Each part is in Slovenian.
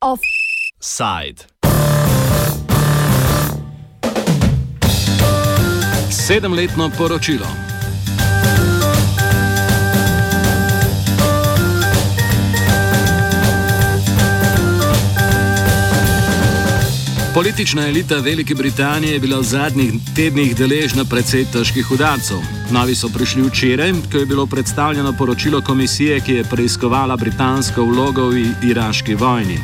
Offside. Sedemletno poročilo. Politična elita Velike Britanije je bila v zadnjih tednih deležna precej težkih udarcev. Novi so prišli včeraj, ko je bilo predstavljeno poročilo komisije, ki je preiskovala britansko vlogo v iraški vojni.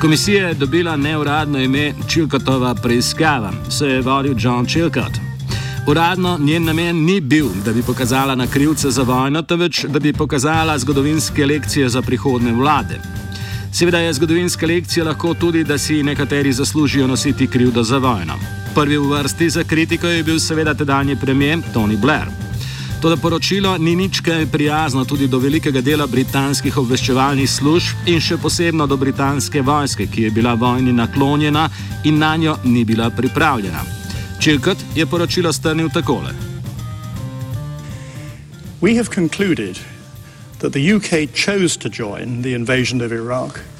Komisija je dobila neuradno ime Chilcotova preiskava, se je vodil John Chilcott. Uradno njen namen ni bil, da bi pokazala na krivce za vojno, temveč da bi pokazala zgodovinske lekcije za prihodne vlade. Seveda je zgodovinska lekcija lahko tudi, da si nekateri zaslužijo nositi krivdo za vojno. Prvi v vrsti za kritiko je bil seveda tedajni premijer Tony Blair. To poročilo ni nič kaj prijazno tudi do velikega dela britanskih obveščevalnih služb in še posebno do britanske vojske, ki je bila vojni naklonjena in na njo ni bila pripravljena. Chilcott je poročilo strnil takole. We have concluded that the UK chose to join the invasion of Iraq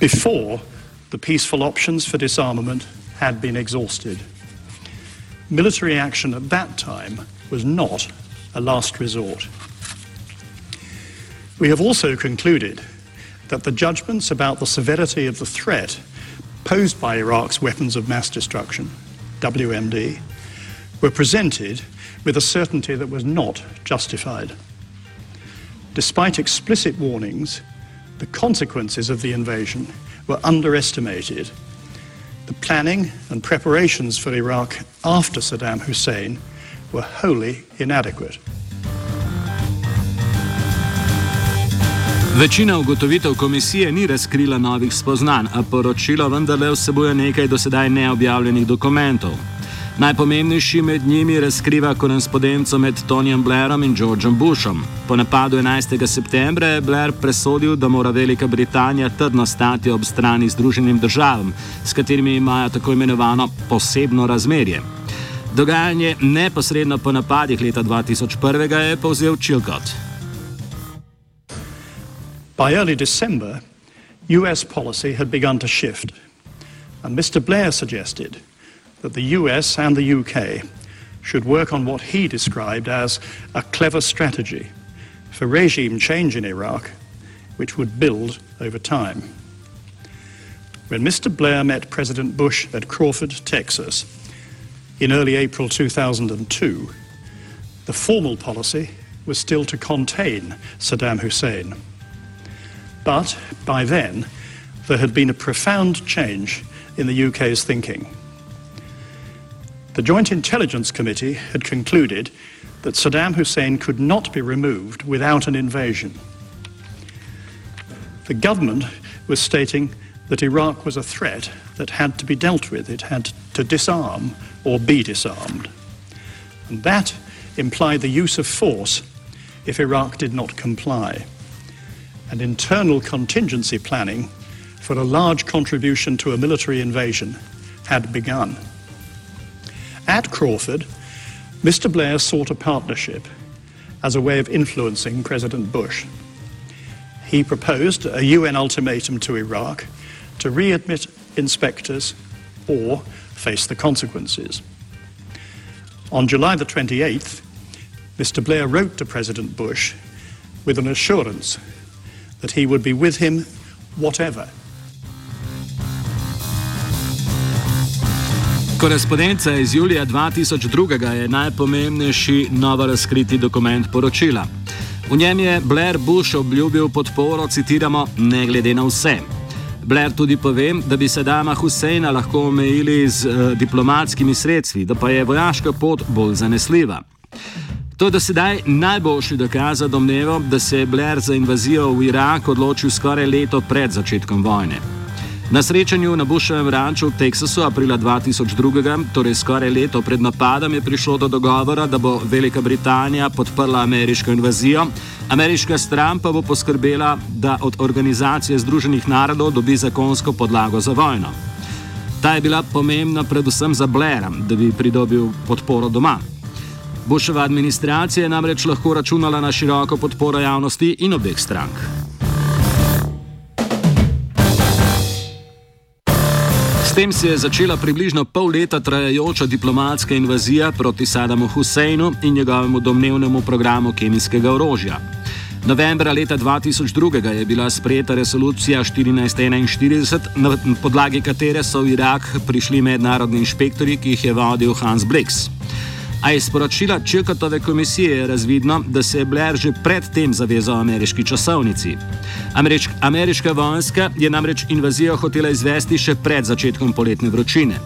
before the peaceful options for disarmament had been exhausted. Military action at that time was not a last resort. We have also concluded that the judgments about the severity of the threat posed by Iraq's weapons of mass destruction, WMD, were presented with a certainty that was not justified. Despite explicit warnings, the consequences of the invasion were underestimated. The planning and preparations for Iraq after Saddam Hussein were wholly inadequate. Večina ugotovitev komisije ni razkrila novih spoznanj, a poročilo vendarle vsebuje nekaj dosedaj neobjavljenih dokumentov. Najpomembnejši med njimi razkriva korespondenco med Tonyjem Blairom in Georgeom Bushom. Po napadu 11. septembra je Blair presodil, da mora Velika Britanija trdno stati ob strani Združenim državam, s katerimi imajo tako imenovano posebno razmerje. Dogajanje neposredno po napadih leta 2001 je povzel Chilcott. By early December, US policy had begun to shift, and Mr. Blair suggested that the US and the UK should work on what he described as a clever strategy for regime change in Iraq, which would build over time. When Mr. Blair met President Bush at Crawford, Texas, in early April 2002, the formal policy was still to contain Saddam Hussein. But by then, there had been a profound change in the UK's thinking. The Joint Intelligence Committee had concluded that Saddam Hussein could not be removed without an invasion. The government was stating that Iraq was a threat that had to be dealt with, it had to disarm or be disarmed. And that implied the use of force if Iraq did not comply. And internal contingency planning for a large contribution to a military invasion had begun. At Crawford, Mr. Blair sought a partnership as a way of influencing President Bush. He proposed a UN ultimatum to Iraq to readmit inspectors or face the consequences. On July the 28th, Mr. Blair wrote to President Bush with an assurance that he would be with him whatever Korespondenca iz julija 2002 je najpomembnejši novo razkriti dokument poročila. V njem je Blair Bush obljubil podporo, citiramo, ne glede na vse. Blair tudi pove, da bi se Dama Huseina lahko omejili z uh, diplomatskimi sredstvi, da pa je vojaška pot bolj zanesljiva. To je do sedaj najboljši dokaz za domnevo, da se je Blair za invazijo v Irak odločil skoraj leto pred začetkom vojne. Na srečanju na Bushovem ranču v Teksasu aprila 2002, torej skoraj leto pred napadom, je prišlo do dogovora, da bo Velika Britanija podprla ameriško invazijo, ameriška stran pa bo poskrbela, da od Organizacije Združenih narodov dobi zakonsko podlago za vojno. Ta je bila pomembna predvsem za Blaira, da bi pridobil podporo doma. Bushova administracija je namreč lahko računala na široko podporo javnosti in obeh strank. Tem se je začela približno pol leta trajajoča diplomatska invazija proti Sadamu Huseinu in njegovemu domnevnemu programu kemijskega orožja. Novembra leta 2002 je bila sprejeta resolucija 1441, na podlagi katere so v Irak prišli mednarodni inšpektori, ki jih je vodil Hans Blix. A iz poročila Čilkotove komisije je razvidno, da se je Blair že predtem zavezal ameriški časovnici. Američ, ameriška vojska je namreč invazijo hotela izvesti še pred začetkom poletne vročine.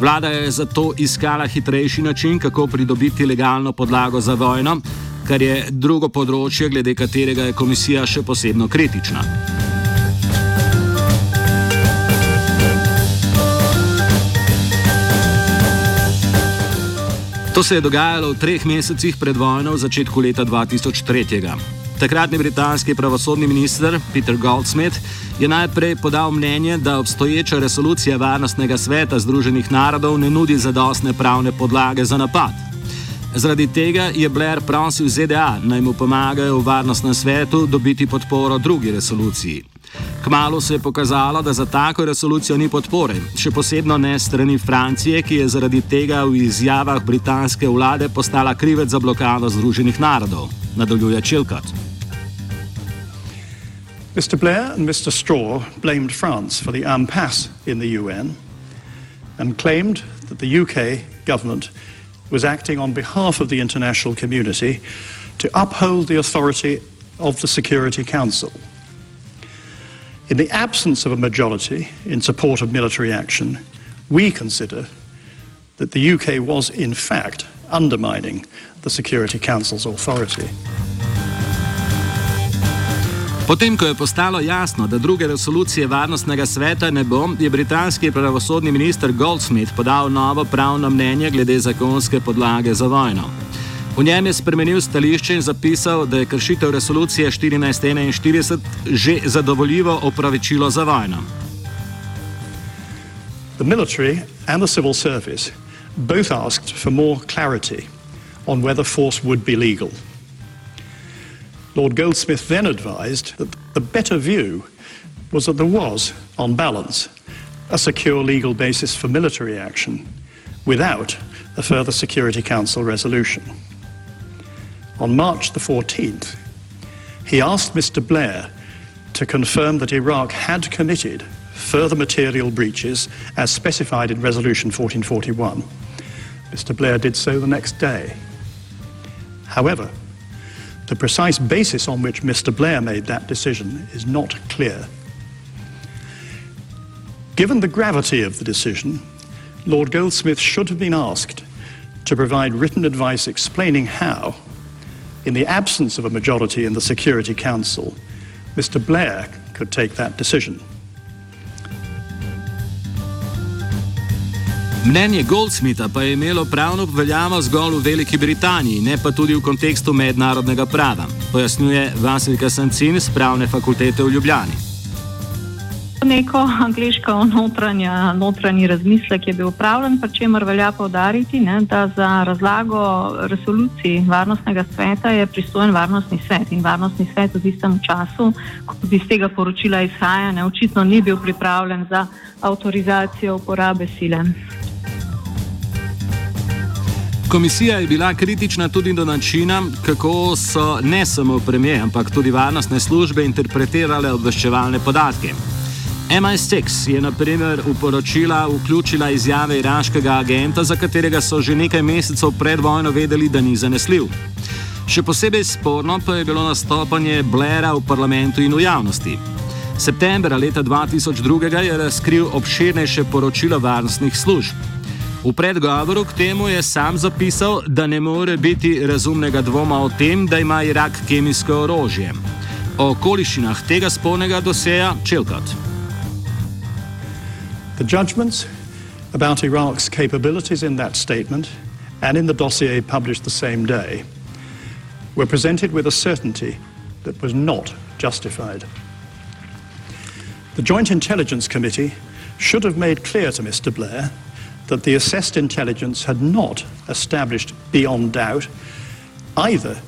Vlada je zato iskala hitrejši način, kako pridobiti legalno podlago za vojno, kar je drugo področje, glede katerega je komisija še posebno kritična. To se je dogajalo v treh mesecih pred vojno v začetku leta 2003. Takratni britanski pravosodni minister Peter Goldsmith je najprej podal mnenje, da obstoječa resolucija Varnostnega sveta Združenih narodov ne nudi zadostne pravne podlage za napad. Zaradi tega je Blair prosil ZDA naj mu pomagajo v Varnostnem svetu dobiti podporo drugi resoluciji. Kmalo se je pokazalo, da za tako resolucijo ni podpore, še posebno ne strani Francije, ki je zaradi tega v izjavah britanske vlade postala krivec za blokado Združenih narodov. Nadaljuje Čilkot. Mr. Blair and Mr. Straw blamed France for the impasse in the UN and claimed that the UK government was acting on behalf of the international community to uphold the authority of the Security Council. In the absence of a majority in support of military action, we consider that the UK was, in fact, undermining the Security Council's authority. Potem, ko je postalo jasno, da druge resolucije Varnostnega sveta ne bo, je britanski pravosodni minister Goldsmith podal novo pravno mnenje glede zakonske podlage za vojno. V njem je spremenil stališče in zapisal, da je kršitev resolucije 1441 že zadovoljivo opravičilo za vojno. The military and the civil service both asked for more clarity on whether force would be legal. Lord Goldsmith then advised that the better view was that there was, on balance, a secure legal basis for military action without a further Security Council resolution. On March the 14th, he asked Mr. Blair to confirm that Iraq had committed further material breaches as specified in Resolution 1441. Mr. Blair did so the next day. However, the precise basis on which Mr. Blair made that decision is not clear. Given the gravity of the decision, Lord Goldsmith should have been asked to provide written advice explaining how in the absence of a majority in the Security Council, Mr. Blair could take that decision. Mnenje Goldsmitha pa je imelo pravno veljavo zgolj v Veliki Britaniji, ne pa tudi v kontekstu mednarodnega prava, pojasnjuje Vasilka Sancin z pravne fakultete v Ljubljani neko angliško notranja, notranji razmislek je bil upravljen, pa čemer velja povdariti, ne, da za razlago resoluciji Varnostnega sveta je pristojen Varnostni svet in Varnostni svet v istem času, kot iz tega poročila izhaja, ne, očitno ni bil pripravljen za avtorizacijo uporabe sile. Komisija je bila kritična tudi do načina, kako so ne samo premije, ampak tudi varnostne službe interpretirale obveščevalne podatke. MI6 je na primer v poročila vključila izjave iraškega agenta, za katerega so že nekaj mesecev pred vojno vedeli, da ni zanesljiv. Še posebej sporno pa je bilo nastopanje Blaira v parlamentu in v javnosti. Septembra leta 2002 je razkril obširnejše poročilo varnostnih služb. V predgovoru k temu je sam zapisal, da ne more biti razumnega dvoma o tem, da ima Irak kemijsko orožje. O okoliščinah tega spornega doseja Čelkat. The judgments about Iraq's capabilities in that statement and in the dossier published the same day were presented with a certainty that was not justified. The Joint Intelligence Committee should have made clear to Mr. Blair that the assessed intelligence had not established beyond doubt either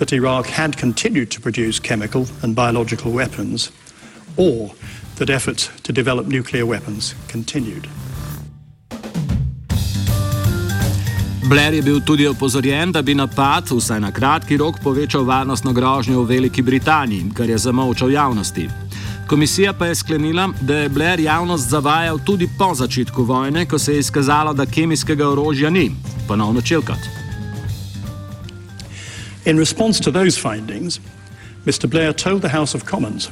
that Iraq had continued to produce chemical and biological weapons or that efforts to develop nuclear weapons continued. Blair je bil tudi opozorjen, da bi napad, vsaj na kratki rok, povečal varnostno grožnjo v Veliki Britaniji, kar je zamolčal javnosti. Komisija pa je sklenila, da je Blair javnost zavajal tudi po začetku vojne, ko se je izkazalo, da kemijskega orožja ni. Ponovno čelkat. In response to those findings, Mr. Blair told the House of Commons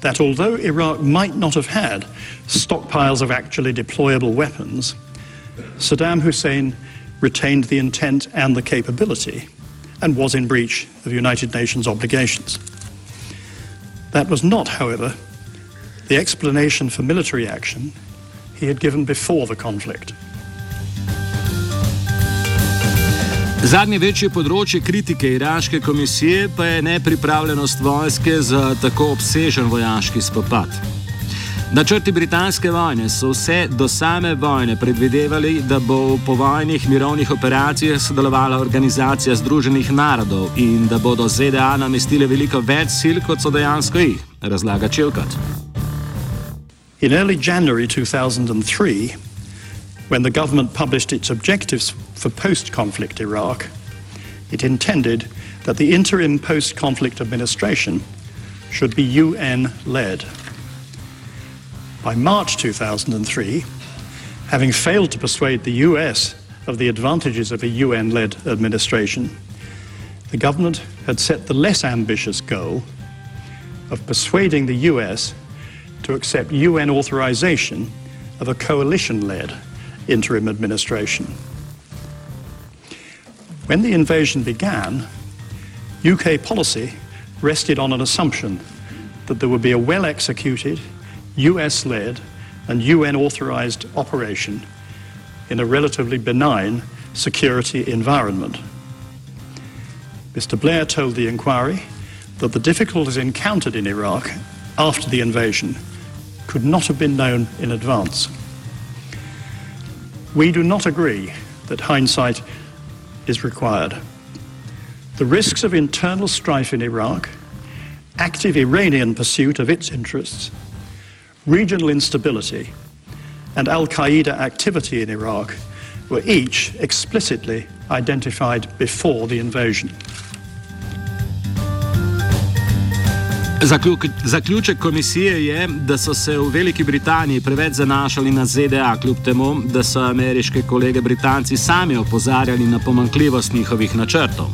that although Iraq might not have had stockpiles of actually deployable weapons, Saddam Hussein retained the intent and the capability and was in breach of United Nations obligations. That was not, however, the explanation for military action he had given before the conflict. Zadnje večje področje kritike iraške komisije pa je nepripravljenost vojske za tako obsežen vojaški spopad. Načrti britanske vojne so vse do same vojne predvidevali, da bo v povojnih mirovnih operacijah sodelovala Organizacija Združenih narodov in da bodo ZDA namestile veliko več sil, kot so dejansko jih, razlaga Čevkat. In early January 2003, when the government published its objectives for post conflict Iraq, it intended that the interim post conflict administration should be UN led. By March 2003, having failed to persuade the US of the advantages of a UN led administration, the government had set the less ambitious goal of persuading the US to accept UN authorization of a coalition led interim administration. When the invasion began, UK policy rested on an assumption that there would be a well executed US led and UN authorized operation in a relatively benign security environment. Mr. Blair told the inquiry that the difficulties encountered in Iraq after the invasion could not have been known in advance. We do not agree that hindsight is required. The risks of internal strife in Iraq, active Iranian pursuit of its interests, regional instability, and Al Qaeda activity in Iraq were each explicitly identified before the invasion. Zaključek komisije je, da so se v Veliki Britaniji preveč zanašali na ZDA, kljub temu, da so ameriške kolege Britanci sami opozarjali na pomankljivost njihovih načrtov.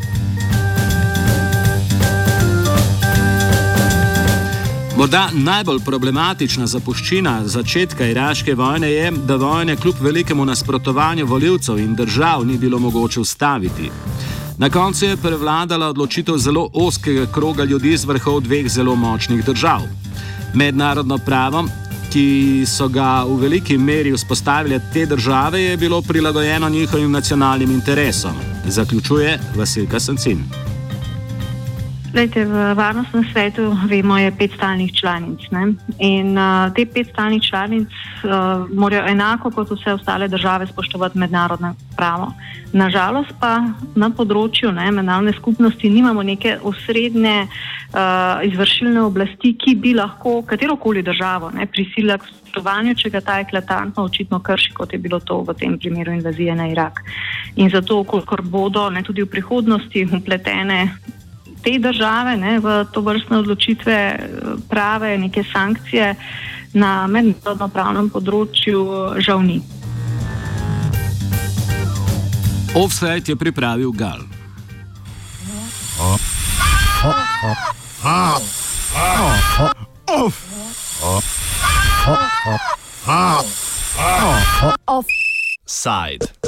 Morda najbolj problematična zapuščina začetka iraške vojne je, da vojne kljub velikemu nasprotovanju voljivcev in držav ni bilo mogoče ustaviti. Na koncu je prevladala odločitev zelo oskega kroga ljudi z vrhov dveh zelo močnih držav. Mednarodno pravo, ki so ga v veliki meri vzpostavile te države, je bilo prilagojeno njihovim nacionalnim interesom, zaključuje Vasilka Sancin. Lejte, v varnostnem svetu vemo, je pet stalnih članic. Ne? In uh, te pet stalnih članic uh, morajo enako kot vse ostale države spoštovati mednarodno pravo. Nažalost pa na področju ne, mednarodne skupnosti nimamo neke osrednje uh, izvršilne oblasti, ki bi lahko katerokoli državo ne, prisilila k spoštovanju, če ga ta eklatantno očitno krši, kot je bilo to v tem primeru invazije na Irak. In zato, kolikor bodo ne, tudi v prihodnosti upletene te države ne, v to vrstne odločitve prave neke sankcije na mednarodno pravnem področju žal ni. Offset je pripravil Gal. Offside.